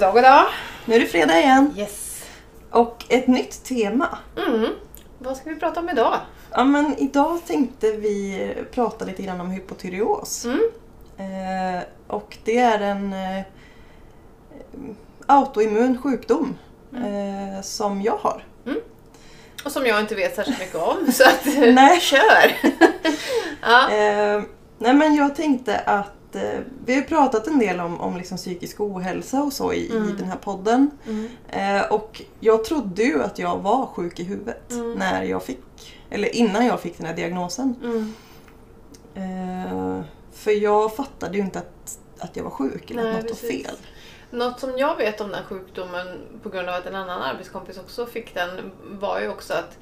dag och dag. Nu är det fredag igen Yes. och ett nytt tema. Mm. Vad ska vi prata om idag? Ja, men idag tänkte vi prata lite grann om hypotyreos. Mm. Eh, och det är en eh, autoimmun sjukdom eh, som jag har. Och som jag inte vet särskilt mycket om, så att Nej. kör! ja. Eh, nej men jag tänkte att eh, vi har pratat en del om, om liksom psykisk ohälsa och så i, i Mm. den här podden. Mm. Eh, och jag trodde ju att jag var sjuk i huvudet Mm. när jag fick, eller innan jag fick den här diagnosen. Mm. Eh, för jag fattade ju inte att, att jag var sjuk eller Nej, att något var fel. Något som jag vet om den sjukdomen på grund av att en annan arbetskompis också fick den var ju också att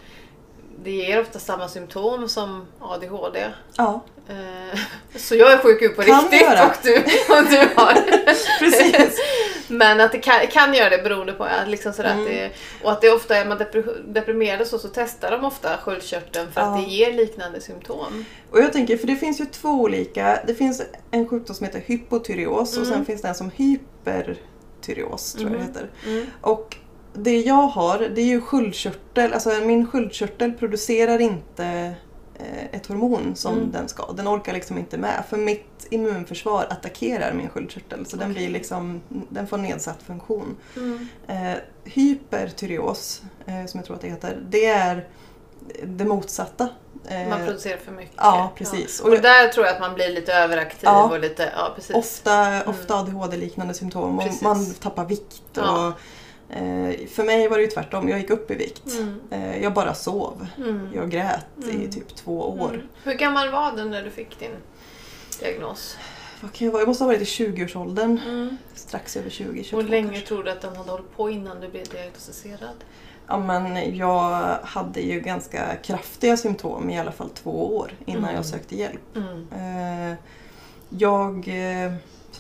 det ger ofta samma symptom som ADHD. Ja, Eh, Så jag är sjuk på Kan riktigt göra. och du, och du har. precis. Men att det kan, kan göra det beroende på att liksom sådär Mm. att det, och att det ofta är man deprimerad och så, så testar de ofta sköldkörteln för att Ja. det ger liknande symptom. Och jag tänker, för det finns ju två olika. Det finns en sjukdom som heter hypotyreos och Mm. sen finns det en som hypertyreos tror jag det Mhm. heter. Mm. Och det jag har, det är ju sköldkörtel. Alltså min sköldkörtel producerar inte eh, ett hormon som Mm. den ska. Den orkar liksom inte med. För mitt immunförsvar attackerar min sköldkörtel. Så den, Okej. blir liksom, den får nedsatt funktion. Mm. Eh, hypertyreos, eh, som jag tror att det heter, det är det motsatta. Eh, Man producerar för mycket. ja, precis. Och, Och- där tror jag att man blir lite överaktiv Ja. och lite, ja precis. Ofta, ofta ADHD-liknande symptom man tappar vikt. Ja. Och, för mig var det ju tvärtom, jag gick upp i vikt. Mm. Eh, jag bara sov. Mm. Jag grät i Mm. typ två år. Mm. Hur gammal var du när du fick din diagnos? Vad kan jag, vara? jag måste ha varit i 20-årsåldern. Mm. Strax över 20, 22 Hur länge kanske. tror du att den hade hållit på innan du blev diagnostiserad? Ja, men jag hade ju ganska kraftiga symptom i alla fall två år innan Mm. jag sökte hjälp. Eh, jag, eh,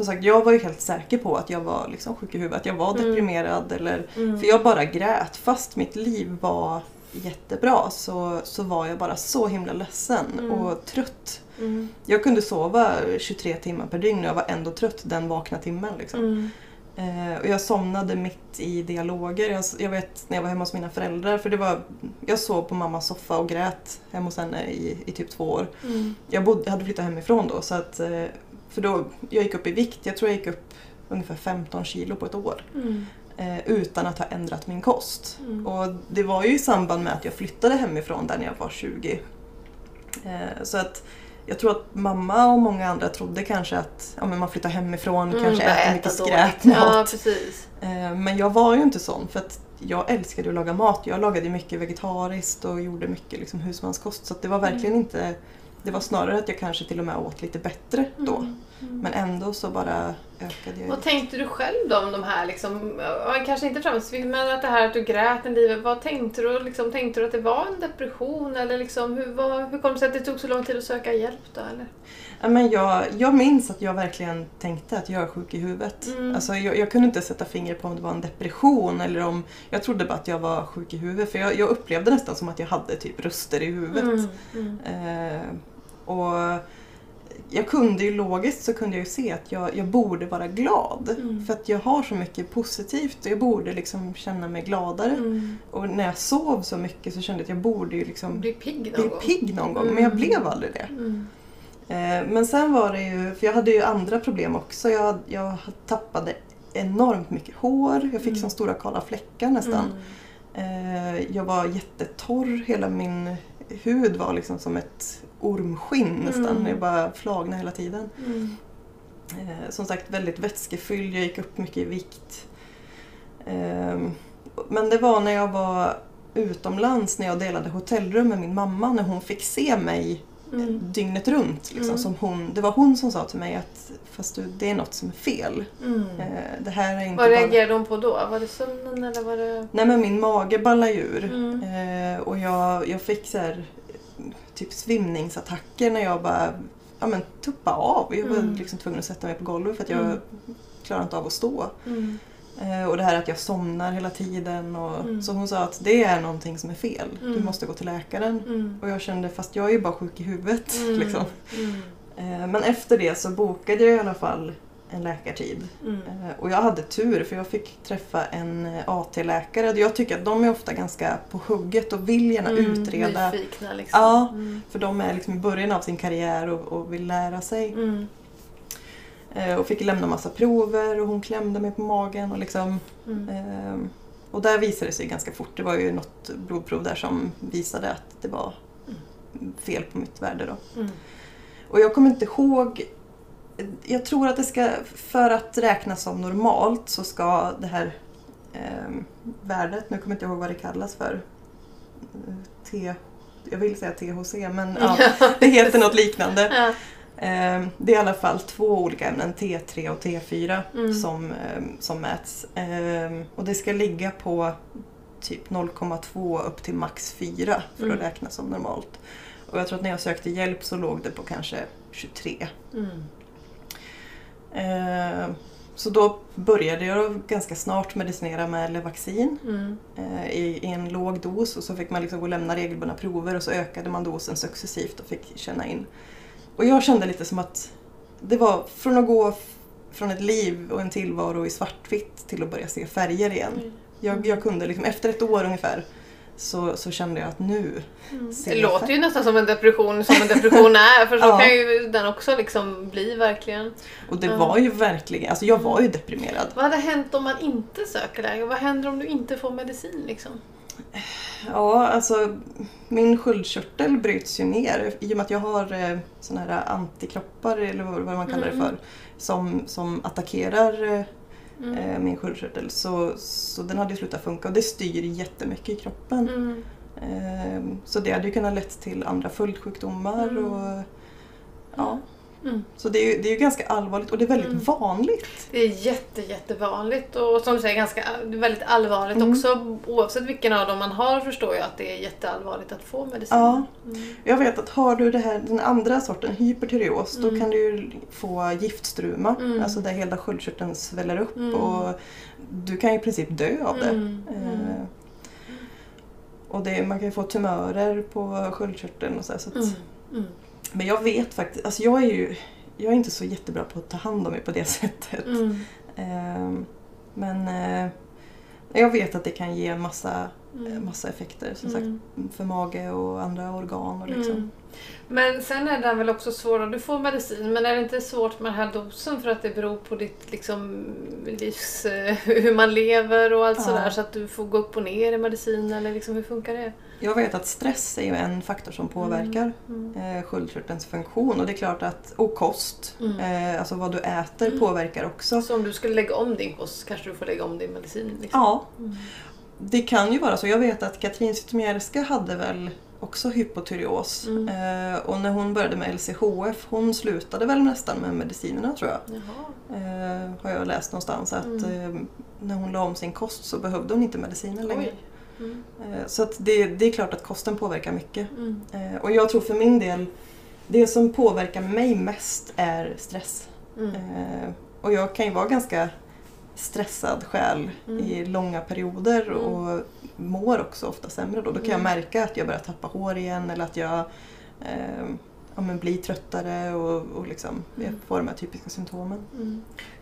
som sagt, jag var ju helt säker på att jag var liksom sjuk i huvudet, att jag var Mm. deprimerad. Eller, Mm. för jag bara grät. Fast mitt liv var jättebra så, så var jag bara så himla ledsen Mm. och trött. Mm. Jag kunde sova 23 timmar per dygn och jag var ändå trött den vakna timmen. Liksom. Mm. Eh, och jag somnade mitt i dialoger. Jag, jag vet när jag var hemma hos mina föräldrar, för det var, jag sov på mammas soffa och grät hemma hos henne i, i typ två år. Mm. Jag, bodde, jag hade flyttat hemifrån då, så att, eh, för då, jag gick upp i vikt. Jag tror jag gick upp ungefär 15 kilo på ett år. Mm. Eh, utan att ha ändrat min kost. Mm. Och det var ju i samband med att jag flyttade hemifrån där när jag var 20. Eh, så att jag tror att mamma och många andra trodde kanske att ja, man flyttar hemifrån, Mm, kanske äter mycket skräpmat. Ja. Eh, Men jag var ju inte sån för att jag älskade att laga mat. Jag lagade mycket vegetariskt och gjorde mycket liksom husmanskost. Så att det var verkligen inte... Det var snarare att jag kanske till och med åt lite bättre då. Mm. Mm. Men ändå så bara ökade jag. Vad tänkte du själv då om de här, liksom, kanske inte främst, men att det här att du grät en livet, vad tänkte du? Liksom, tänkte du att det var en depression eller liksom, hur, vad, hur kom det sig att det tog så lång tid att söka hjälp då? Eller? Ja, men jag, jag minns att jag verkligen tänkte att jag är sjuk i huvudet. Mm. Alltså, jag, jag kunde inte sätta fingret på om det var en depression eller om... Jag trodde bara att jag var sjuk i huvudet för jag, jag upplevde nästan som att jag hade typ röster i huvudet. Mm. Mm. Eh, och jag kunde ju logiskt så kunde jag ju se att jag, jag borde vara glad. Mm. För att jag har så mycket positivt och jag borde liksom känna mig gladare. Mm. Och när jag sov så mycket så kände jag att jag borde ju liksom Bli pigg någon bli gång. pigg någon gång. Mm. Men jag blev aldrig det. Mm. Eh, Men sen var det ju, för jag hade ju andra problem också. Jag, jag tappade enormt mycket hår. Jag fick Mm. så stora kala fläckar nästan. Mm. Eh, Jag var jättetorr. Hela min hud var liksom som ett ormskinn nästan. Mm. Jag bara flagnade hela tiden. Mm. Eh, Som sagt väldigt vätskefylld. Jag gick upp mycket i vikt. Eh, Men det var när jag var utomlands när jag delade hotellrum med min mamma när hon fick se mig Mm. dygnet runt. Liksom, Mm. som hon, det var hon som sa till mig att fast du, det är något som är fel. Mm. Eh, Det här är inte Vad bara... reagerade hon på då? Var det sömnen eller var det... Nej men min mage ballade ur. Mm. Eh, och jag, jag fick så här, typ svimningsattacker när jag bara ja, men, tuppa av. Jag var Mm. liksom tvungen att sätta mig på golvet för att jag Mm. klarade inte av att stå. Mm. Eh, och det här att jag somnar hela tiden. Och, Mm. Så hon sa att det är någonting som är fel. Du Mm. måste gå till läkaren. Mm. Och jag kände fast jag är ju bara sjuk i huvudet. Mm. Liksom. Eh, Men efter det så bokade jag i alla fall en läkartid. Mm. Eh, Och jag hade tur för jag fick träffa en eh, AT-läkare. Jag tycker att de är ofta ganska på hugget och vill gärna utreda. Nyfikna liksom. Ja. Mm. För de är liksom i början av sin karriär och, och vill lära sig. Mm. Eh, Och fick lämna massa prover och hon klämde mig på magen. Och, liksom, Mm. ehm, och där visade det sig ganska fort. Det var ju något blodprov där som visade att det var fel på mitt värde. Då. Mm. Och jag kommer inte ihåg jag tror att det ska, för att räknas som normalt så ska det här ehm, värdet, nu kommer jag inte ihåg vad det kallas för, eh, T, jag vill säga THC men ja, det heter något liknande. Ja. Ehm, det är i alla fall två olika ämnen, T3 och T4, Mm. som, ehm, som mäts. Ehm, och det ska ligga på typ 0,2 upp till max 4 för Mm. att räknas som normalt. Och jag tror att när jag sökte hjälp så låg det på kanske 23. Mm. Ehm, så då började jag ganska snart medicinera med Levaxin Mm. eh, i, i en låg dos och så fick man liksom gå och lämna regelbundna prover och så ökade man dosen successivt och fick känna in. Och jag kände lite som att det var från att gå från ett liv och en tillvaro i svartvitt till att börja se färger igen. Mm. Jag, jag kunde liksom, efter ett år ungefär så, så kände jag att nu Mm. Det låter färg. ju nästan som en depression som en depression är för så Ja. kan ju den också liksom bli verkligen. Och det Ja. var ju verkligen, alltså jag var ju deprimerad. Vad hade hänt om man inte söker läge? Vad händer om du inte får medicin liksom? Ja, alltså min sköldkörtel bryts ju ner i och med att jag har eh, såna här antikroppar eller vad vad man kallar det Mm. för som, som attackerar eh, Mm. eh, min sköldkörtel. Så, så den hade ju slutat funka och det styr jättemycket i kroppen. Mm. Eh, så det hade ju kunnat lett till andra följdsjukdomar. Mm. Och, ja. Mm. Så det är, ju, det är ju ganska allvarligt och det är väldigt Mm. vanligt. Det är jätte, jättevanligt och som du säger ganska väldigt allvarligt Mm. också. Oavsett vilken av dem man har förstår jag att det är jätteallvarligt att få medicin. Ja. Mm. Jag vet att har du det här, den andra sorten, hypertyreos, då Mm. kan du få giftstruma. Mm. Alltså där hela sköldkörteln sväller upp och du kan ju i princip dö av det. Eh, och det, man kan ju få tumörer på sköldkörteln och så. här, så att. Men jag vet faktiskt, alltså jag är ju jag är inte så jättebra på att ta hand om mig på det sättet. Mm. Eh, men eh, jag vet att det kan ge en massa, Mm. massa effekter som Mm. sagt för mage och andra organ. Och liksom. Mm. Men sen är den väl också svårare, du får medicin men är det inte svårt med den här dosen för att det beror på ditt liksom, livs, eh, hur man lever och allt Ja. sådär så att du får gå upp och ner i medicin eller liksom, hur funkar det? Jag vet att stress är ju en faktor som påverkar Mm. eh, sköldkörtelns funktion och det är klart att, och kost, Mm. eh, alltså vad du äter Mm. påverkar också. Så om du skulle lägga om din kost kanske du får lägga om din medicin? Liksom. Ja, Mm. Det kan ju vara så. Jag vet att Katrin Zytomierska hade väl också hypotyreos Mm. eh, och när hon började med LCHF, hon slutade väl nästan med medicinerna tror jag. Eh, har jag läst någonstans att Mm. eh, när hon la om sin kost så behövde hon inte mediciner längre. Mm. Eh, så att det, det är klart att kosten påverkar mycket. Mm. Eh, och jag tror för min del, det som påverkar mig mest är stress. Mm. Eh, och jag kan ju vara ganska stressad själv Mm. i långa perioder Mm. och mår också ofta sämre då. Då kan jag Mm. märka att jag börjar tappa hår igen eller att jag eh, ja, men blir tröttare och, och liksom, jag Mm. får de här typiska symptomen.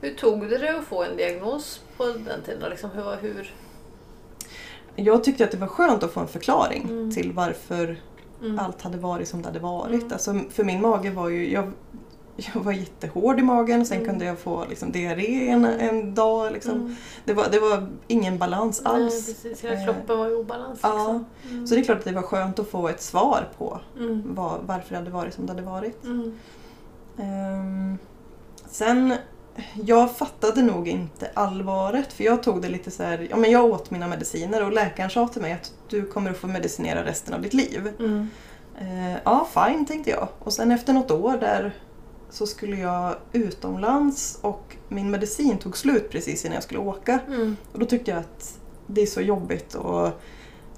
Hur tog det dig att få en diagnos på den tiden? Liksom, hur, hur? Jag tyckte att det var skönt att få en förklaring Mm. till varför Mm. allt hade varit som det hade varit. Mm. Alltså, för min mage var ju... Jag, jag var jättehård i magen, sen Mm. kunde jag få liksom, diarré en, en dag. Liksom. Mm. Det, var, det var ingen balans Nej, alls. precis. Hela Eh, kroppen var i obalans. ja. Mm. Så det är klart att det var skönt att få ett svar på Mm. vad, varför det hade varit som det hade varit. Mm. Ehm, sen, jag fattade nog inte allvaret för jag tog det lite så här, ja men jag åt mina mediciner och läkaren sa till mig att du kommer att få medicinera resten av ditt liv. Mm. Eh, ja, fine tänkte jag. Och sen efter något år där så skulle jag utomlands och min medicin tog slut precis innan jag skulle åka. Mm. Och då tyckte jag att det är så jobbigt att,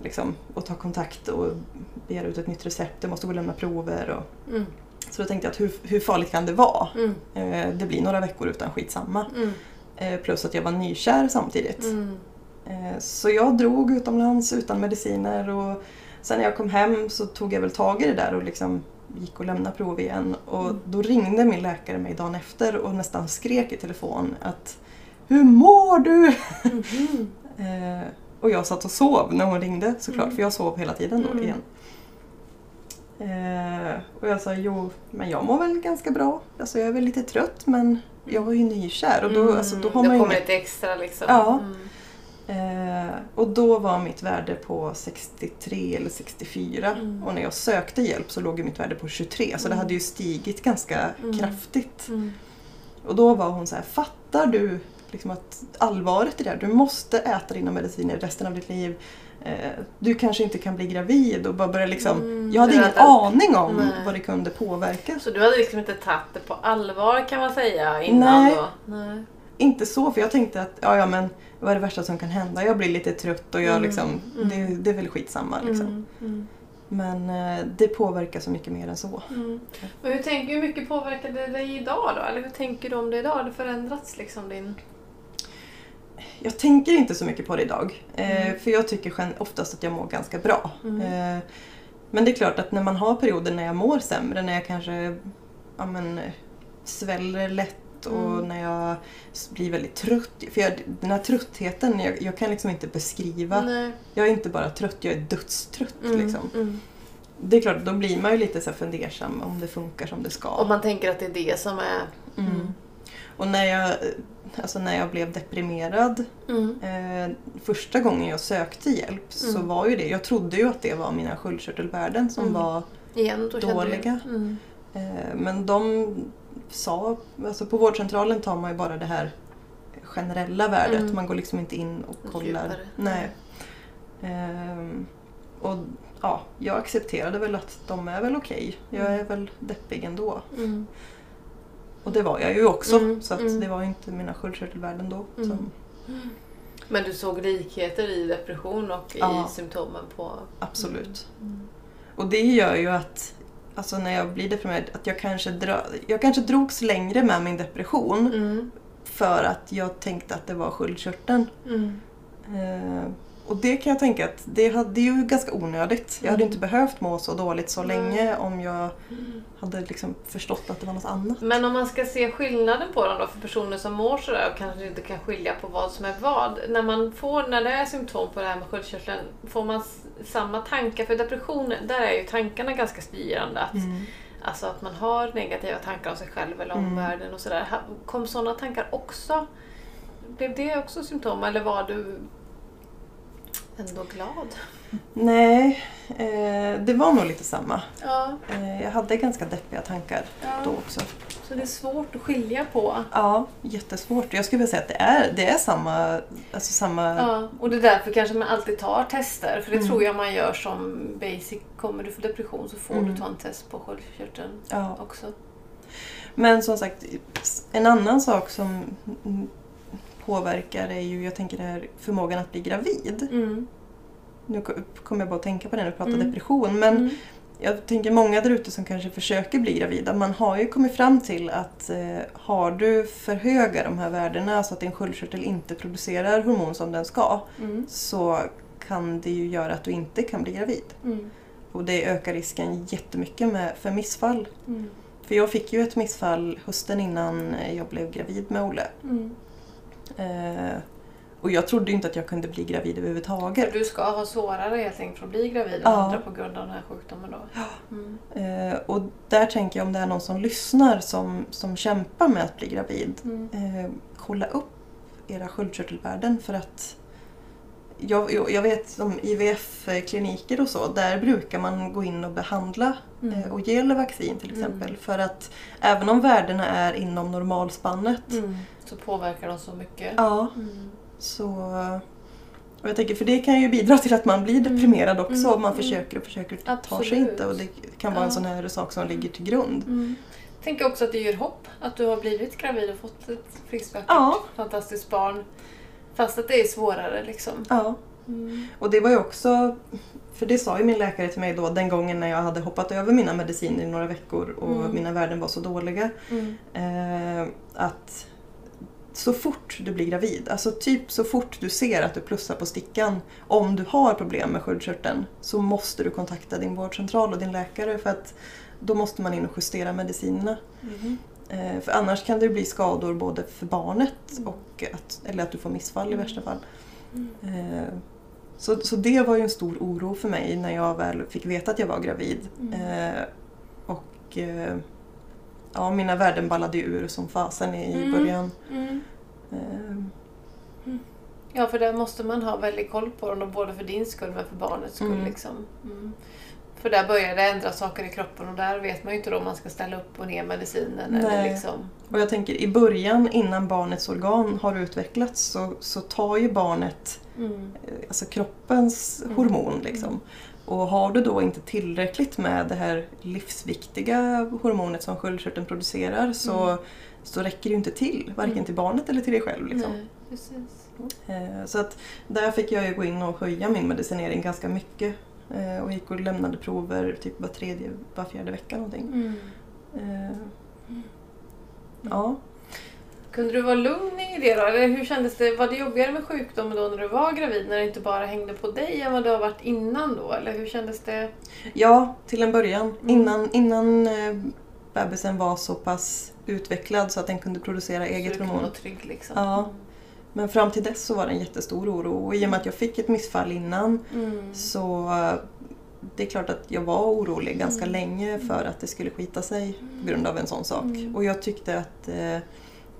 liksom, att ta kontakt och begära ut ett nytt recept. Jag måste gå och lämna prover. Och, Mm. så då tänkte jag att hur, hur farligt kan det vara? Mm. Eh, det blir några veckor utan skitsamma. Mm. Eh, plus att jag var nykär samtidigt. Mm. Eh, Så jag drog utomlands utan mediciner och sen när jag kom hem så tog jag väl tag i det där och liksom gick och lämnade prov igen och Mm. då ringde min läkare mig dagen efter och nästan skrek i telefon att Hur mår du? Mhm. Eh, och jag satt och sov när hon ringde såklart Mm. för jag sov hela tiden då Mm. igen. Eh, och jag sa jo, men jag mår väl ganska bra. Alltså jag är väl lite trött men jag var ju nykär och då, Mm. alltså, då Då har man ju kommer inget lite extra liksom. Ja. Mm. Eh, och då var mitt värde på 63 eller 64 Mm. och när jag sökte hjälp så låg mitt värde på 23 så det Mm. hade ju stigit ganska Mm. kraftigt. Mm. Och då var hon så här, fattar du liksom att allvaret i det här? Du måste äta dina mediciner resten av ditt liv. Eh, du kanske inte kan bli gravid och bara börja liksom... Mm. Jag hade Det ingen lät- aning om Nej. vad det kunde påverka. Så du hade liksom inte tagit det på allvar kan man säga innan Nej. då? Nej. Inte så, för jag tänkte att ja, ja men vad är det värsta som kan hända? Jag blir lite trött och jag Mm. liksom, Mm. det, det är väl skitsamma liksom. Mm. Mm. Men eh, det påverkar så mycket mer än så. Mm. Men hur, tänker, hur mycket påverkar det dig idag då? Eller hur tänker du om det idag? Har det förändrats liksom din... Jag tänker inte så mycket på det idag. Eh, Mm. För jag tycker oftast att jag mår ganska bra. Mm. Eh, men det är klart att när man har perioder när jag mår sämre, när jag kanske ja, men, eh, sväller lätt och Mm. när jag blir väldigt trött. För jag, den här tröttheten, jag, jag kan liksom inte beskriva. Nej. Jag är inte bara trött, jag är dödstrött. Mm. Liksom. Mm. Det är klart, då blir man ju lite så fundersam om det funkar som det ska. Och man tänker att det är det som är... Mm. Och när jag, alltså när jag blev deprimerad Mm. eh, första gången jag sökte hjälp så Mm. var ju det, jag trodde ju att det var mina sköldkörtelvärden som Mm. var Igen, då Dåliga. Mm. eh, men de sa, alltså på vårdcentralen tar man ju bara det här generella värdet, Mm. man går liksom inte in och kollar. Nej. Ehm, och ja, jag accepterade väl att de är väl okej. Jag är väl deppig ändå. Mm. Och det var jag ju också. Mm, Så att mm. det var ju inte mina sköldkörtelvärden då. Mm. Som, Men du såg likheter i depression och Ja. i symptomen på... absolut. Mm. Och det gör ju att alltså när jag blir deprimerad, att jag kanske, dra, jag kanske drogs längre med min depression Mm. för att jag tänkte att det var sköldkörteln. Mm. Eh, och det kan jag tänka att det, hade, är ju ganska onödigt. Jag hade Mm. inte behövt må så dåligt så länge om jag hade liksom förstått att det var något annat. Men om man ska se skillnaden på dem då för personer som mår sådär och kanske inte kan skilja på vad som är vad. När man får, när det är symptom på det här med sköldkörteln, får man samma tankar? För depression, där är ju tankarna ganska styrande. Att, Mm. Alltså att man har negativa tankar om sig själv eller om Mm. och sådär. Kom sådana tankar också? Blev det också symptom eller var du ändå glad? Nej, eh, det var nog lite samma. Ja, Eh, jag hade ganska deppiga tankar då också. så det är svårt att skilja på. Ja, jättesvårt. Jag skulle vilja säga att det är, det är samma... Alltså samma Ja, och det är därför kanske man alltid tar tester. För det Mm. tror jag man gör som basic. Kommer du få depression så får Mm. du ta en test på sköldkörteln ja. också. Men som sagt, en annan sak som påverkar är ju, jag tänker det här förmågan att bli gravid. Mm. Nu ko- kommer jag bara att tänka på det när vi pratar Mm. depression. Men Mm. jag tänker många där ute som kanske försöker bli gravida. Man har ju kommit fram till att eh, har du för höga de här värdena så att din sköldkörtel inte producerar hormon som den ska Mm. så kan det ju göra att du inte kan bli gravid. Mm. Och det ökar risken jättemycket med, för missfall. Mm. För jag fick ju ett missfall hösten innan jag blev gravid med Olle. Mm. Eh, och jag trodde inte att jag kunde bli gravid För överhuvudtaget. du ska ha svårare helt enkelt för att bli gravid Ja. andra på grund av den här sjukdomen då? Mm. Eh, och där tänker jag om det är någon som lyssnar som, som kämpar med att bli gravid. Mm. Eh, kolla upp era sköldkörtelvärden för att jag, jag vet som IVF-kliniker och så, där brukar man gå in och behandla Mm. eh, och ge vaccin till Mm. exempel. För att även om värdena är inom normalspannet Mm. Så påverkar de så mycket? ja, Mm. så... Och jag tänker, för det kan ju bidra till att man blir deprimerad också Mm. om man Mm. försöker och försöker och tar sig inte. Och det kan vara en sån här sak som ligger till grund. Mm. Jag tänker också att det ger hopp att du har blivit gravid och fått ett friskt, vackert, Ja. fantastiskt barn. Fast att det är svårare liksom. Ja. Mm. Och det var ju också, för det sa ju min läkare till mig då den gången när jag hade hoppat över mina mediciner i några veckor och Mm. mina värden var så dåliga. Mm. Eh, att så fort du blir gravid, alltså typ så fort du ser att du plussar på stickan, om du har problem med sköldkörteln så måste du kontakta din vårdcentral och din läkare för att då måste man in och justera medicinerna. Mhm. Eh, för annars kan det bli skador både för barnet och att, eller att du får missfall i Mm. värsta fall. Mm. Eh, så, så det var ju en stor oro för mig när jag väl fick veta att jag var gravid. Mm. Eh, och ja, mina värden ballade ju ur som fasen i början. Mm. Ja, för där måste man ha väldigt koll på dem, både för din skull men för barnets skull. Liksom. Mm. För där börjar det ändra saker i kroppen och där vet man ju inte då om man ska ställa upp och ner medicinen. Eller Nej. liksom. och jag tänker i början innan barnets organ har utvecklats så, så tar ju barnet mm. eh, alltså kroppens Mm. hormon. Liksom. Och har du då inte tillräckligt med det här livsviktiga hormonet som sköldkörteln producerar så, Mm. så räcker det ju inte till. Varken Mm. till barnet eller till dig själv. Liksom. Nej. Eh, Så att där fick jag ju gå in och höja min medicinering ganska mycket. Eh, Och gick och lämnade prover typ var tredje, var fjärde vecka någonting. Mm. Eh, Ja. Kunde du vara lugn i det då? Eller hur kändes det? Var det jobbigare med sjukdomen då när du var gravid? När det inte bara hängde på dig än vad det har varit innan då? Eller hur kändes det? ja, till en början. Mm. Innan, innan eh, bebisen var så pass utvecklad så att den kunde producera Så eget hormon. trygg liksom? Ja. Men fram till dess så var det en jättestor oro. Och i och med att jag fick ett missfall innan Mm. så eh, det är klart att jag var orolig ganska Mm. länge för att det skulle skita sig på grund av en sån sak. Mm. Och jag tyckte att eh,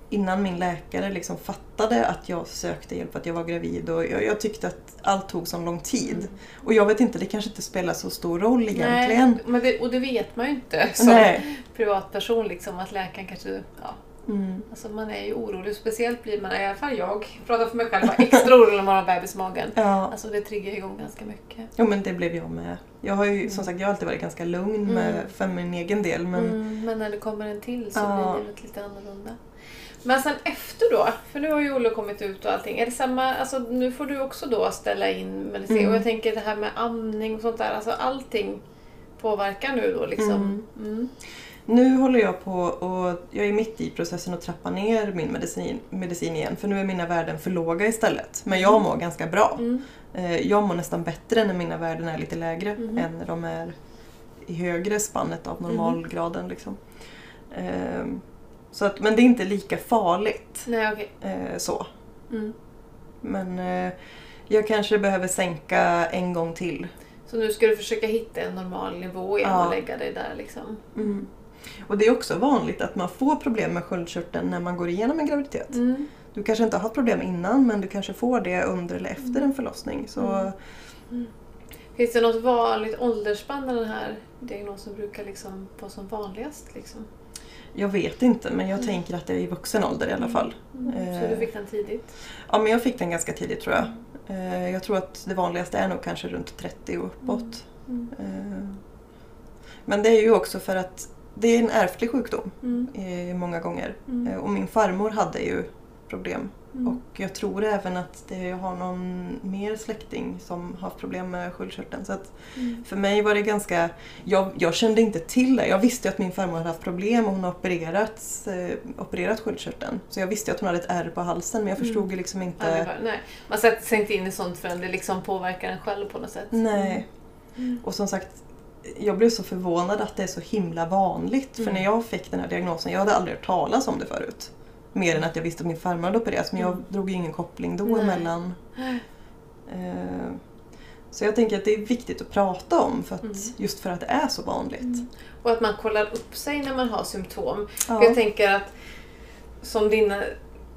innan min läkare liksom fattade att jag sökte hjälp, att jag var gravid och jag, jag tyckte att allt tog så lång tid. Mm. Och jag vet inte, det kanske inte spelar så stor roll egentligen. Nej, men det, och det vet man ju inte som Nej. privatperson liksom att läkaren kanske... Ja, Mm. alltså man är ju orolig. Speciellt blir man, i alla fall jag, pratar för mig själv, var extra orolig när man har bebis i magen. Ja. Alltså det triggar igång ganska mycket. Jo men det blev jag med. Jag har ju som sagt jag har alltid varit ganska lugn med, Mm. för min egen del men Mm, men när det kommer en till så Ja. blir livet lite annorlunda. Men sen efter då, för nu har ju Olle kommit ut och allting. Är det samma, alltså nu får du också då ställa in medicin. Mm. Och jag tänker det här med amning och sånt där, alltså allting påverkar nu då liksom. Mm. nu håller jag på och jag är mitt i processen att trappa ner min medicin, medicin igen för nu är mina värden för låga istället. Men jag mår ganska bra. Mm. Eh, Jag mår nästan bättre när mina värden är lite lägre Mhm. än när de är i högre spannet av normalgraden. Liksom. Ehm, Så att, men det är inte lika farligt Nej okej. eh, så. Mm. Men eh, jag kanske behöver sänka en gång till. Så nu ska du försöka hitta en normal nivå igen Ja. och lägga dig där liksom. Mm. Och det är också vanligt att man får problem med sköldkörteln när man går igenom en graviditet. Mm. Du kanske inte har haft problem innan men du kanske får det under eller efter en förlossning. Så Mm. Finns det något vanligt åldersspann när den här diagnosen brukar liksom vara som vanligast? Liksom? jag vet inte men jag Mm. tänker att det är i vuxen ålder i alla fall. Mm. Så Eh. du fick den tidigt? Ja men jag fick den ganska tidigt tror jag. Eh, Jag tror att det vanligaste är nog kanske runt 30 och uppåt. Mm. Eh, Men det är ju också för att det är en ärftlig sjukdom Mm. eh, många gånger. Mm. Eh, Och min farmor hade ju problem. Mm. Och jag tror även att det, jag har någon mer släkting som har haft problem med sköldkörteln. Så att Mm. för mig var det ganska... Jag, jag kände inte till det. Jag visste ju att min farmor hade haft problem och hon har opererat, eh, opererat sköldkörteln. Så jag visste ju att hon hade ett ärr på halsen men jag Mm. förstod ju liksom Ja, inte... var, nej. Man sätter sig inte in i sånt förrän det liksom påverkar en själv på något sätt. Nej. Mm. Och som sagt, jag blev så förvånad att det är så himla vanligt. För Mm. när jag fick den här diagnosen, jag hade aldrig hört talas om det förut. Mer än att jag visste att min farmor hade opererats men jag Mm. drog ingen koppling då Nej. emellan. Eh, Så jag tänker att det är viktigt att prata om för att, Mm. just för att det är så vanligt. Mm. Och att man kollar upp sig när man har symptom. Ja. Jag tänker att som dina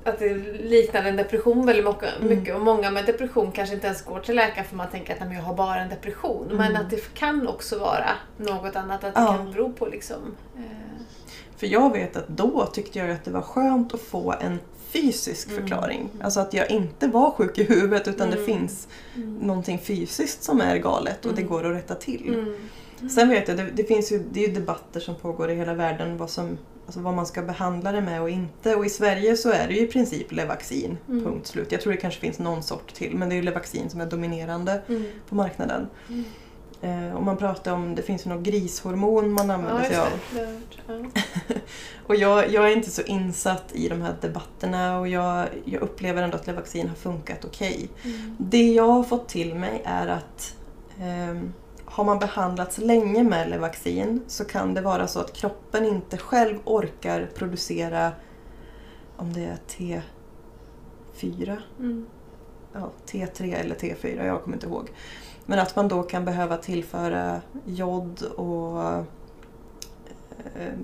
att det liknar en depression väldigt mycket, Mm. Och många med depression kanske inte ens går till läkaren för man tänker att "Nej, men jag har bara en depression. Men Mm. att det kan också vara något annat. Att det Ja. kan bero på liksom... Eh, För jag vet att då tyckte jag att det var skönt att få en fysisk Mm. förklaring. Alltså att jag inte var sjuk i huvudet utan det Mm. finns mm. någonting fysiskt som är galet och det Mm. går att rätta till. Sen vet jag, det, det finns ju, det är ju debatter som pågår i hela världen vad, som, alltså vad man ska behandla det med och inte. Och i Sverige så är det ju i princip Levaxin, Mm. punkt slut. Jag tror det kanske finns någon sort till men det är ju Levaxin som är dominerande Mm. på marknaden. Mm. Eh, och man pratar om, det finns ju något grishormon man använder Ja, sig av. Ja. Och jag, jag är inte så insatt i de här debatterna och jag, jag upplever ändå att Levaxin har funkat okej. Mm. Det jag har fått till mig är att ehm, har man behandlats länge med Levaxin så kan det vara så att kroppen inte själv orkar producera om det är T4, Mm. ja, T3 eller T4, jag kommer inte ihåg. Men att man då kan behöva tillföra jod och eh,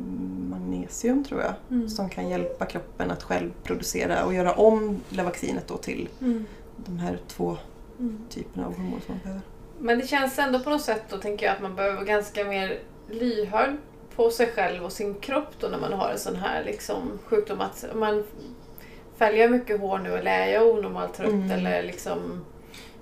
magnesium tror jag. Mm. Som kan hjälpa kroppen att själv producera och göra om Levaxinet då till Mm. de här två Mm. typerna av hormoner som man behöver. Men det känns ändå på något sätt då tänker jag att man behöver vara ganska mer lyhörd på sig själv och sin kropp då när man har en sån här liksom sjukdom. Att man jag mycket hår nu eller är jag onormalt trött Mm. eller liksom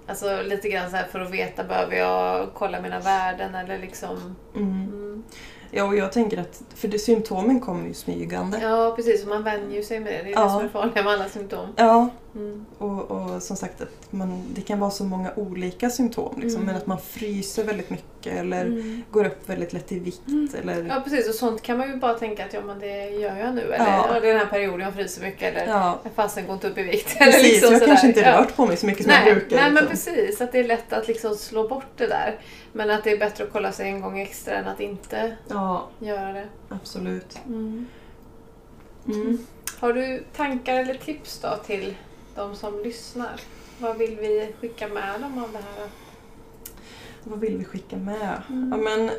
Alltså lite grann så för att veta, behöver jag kolla mina värden eller liksom... Mm. Mm. Ja, och jag tänker att för det, symptomen kommer ju smygande. Ja precis, och man vänjer sig med det. Det är Ja. det som är farligt med alla symptom. Ja, Mm. och, och som sagt att man, det kan vara så många olika symptom. Liksom, Mm. Men att man fryser väldigt mycket eller Mm. går upp väldigt lätt i vikt. Mm. Eller, Ja precis, och sånt kan man ju bara tänka att ja men det gör jag nu. Eller Ja. ja. det är den här perioden jag fryser mycket eller ja, fasen går inte upp i vikt. eller precis. liksom jag sådär. kanske inte Ja. rört på mig så mycket som Nej, jag brukar. nej men liksom. precis, att det är lätt att liksom slå bort det där. Men att det är bättre att kolla sig en gång extra än att inte Ja, göra det. absolut. Mm. Mm. Har du tankar eller tips då till de som lyssnar? Vad vill vi skicka med dem av det här? Vad vill vi skicka med? Mm. Ja, men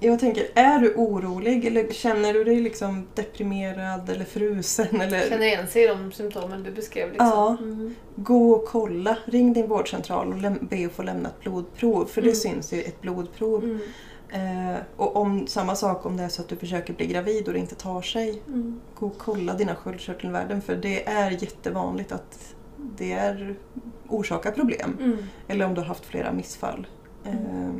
jag tänker, är du orolig eller känner du dig liksom deprimerad eller frusen? Eller... Känner igen sig i de symptomen du beskrev? Liksom? Ja. Mm. Gå och kolla. Ring din vårdcentral och be att få lämna ett blodprov. För det Mm. syns ju ett blodprov. Mm. Eh, och om, samma sak om det är så att du försöker bli gravid och det inte tar sig. Mm. Gå och kolla dina sköldkörtelvärden för det är jättevanligt att det är, orsakar problem. Mm. Eller om du har haft flera missfall. Eh,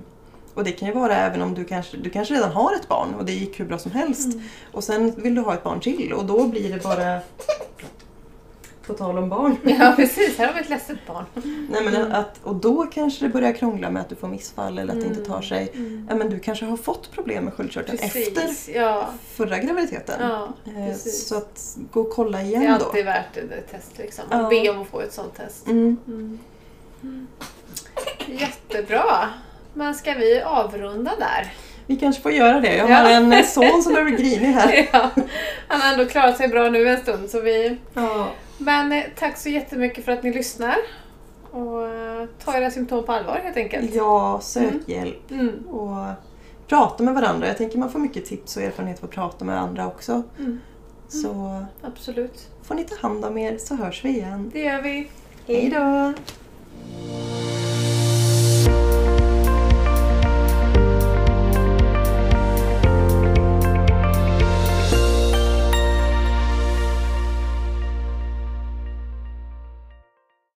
och det kan ju vara även om du kanske, du kanske redan har ett barn och det gick hur bra som helst. Mm. Och sen vill du ha ett barn till och då blir det bara... På tal om barn. Ja precis, här har vi ett ledset barn. Nej, men Mm. att, och då kanske det börjar krångla med att du får missfall eller att det inte Mm. tar sig. Mm. Ja, men du kanske har fått problem med sköldkörteln efter ja. förra graviditeten. ja Eh, precis. Så att gå och kolla Det är igen då. alltid värt ett test liksom. Ja. Be om att få ett sånt test. Mm. Mm. Jättebra. Men ska vi avrunda där? Vi kanske får göra det. Jag Ja. har en eh, son som är grinig här. Ja, han har ändå klarat sig bra nu en stund. Så vi... Ja. Men eh, tack så jättemycket för att ni lyssnar. Och eh, ta era symptom på allvar helt enkelt. ja, sök Mm. hjälp Mm. och prata med varandra. Jag tänker man får mycket tips och erfarenhet av att prata med andra också. Mm. Så Absolut. får ni ta hand om er så hörs vi igen. Det gör vi. Hej då!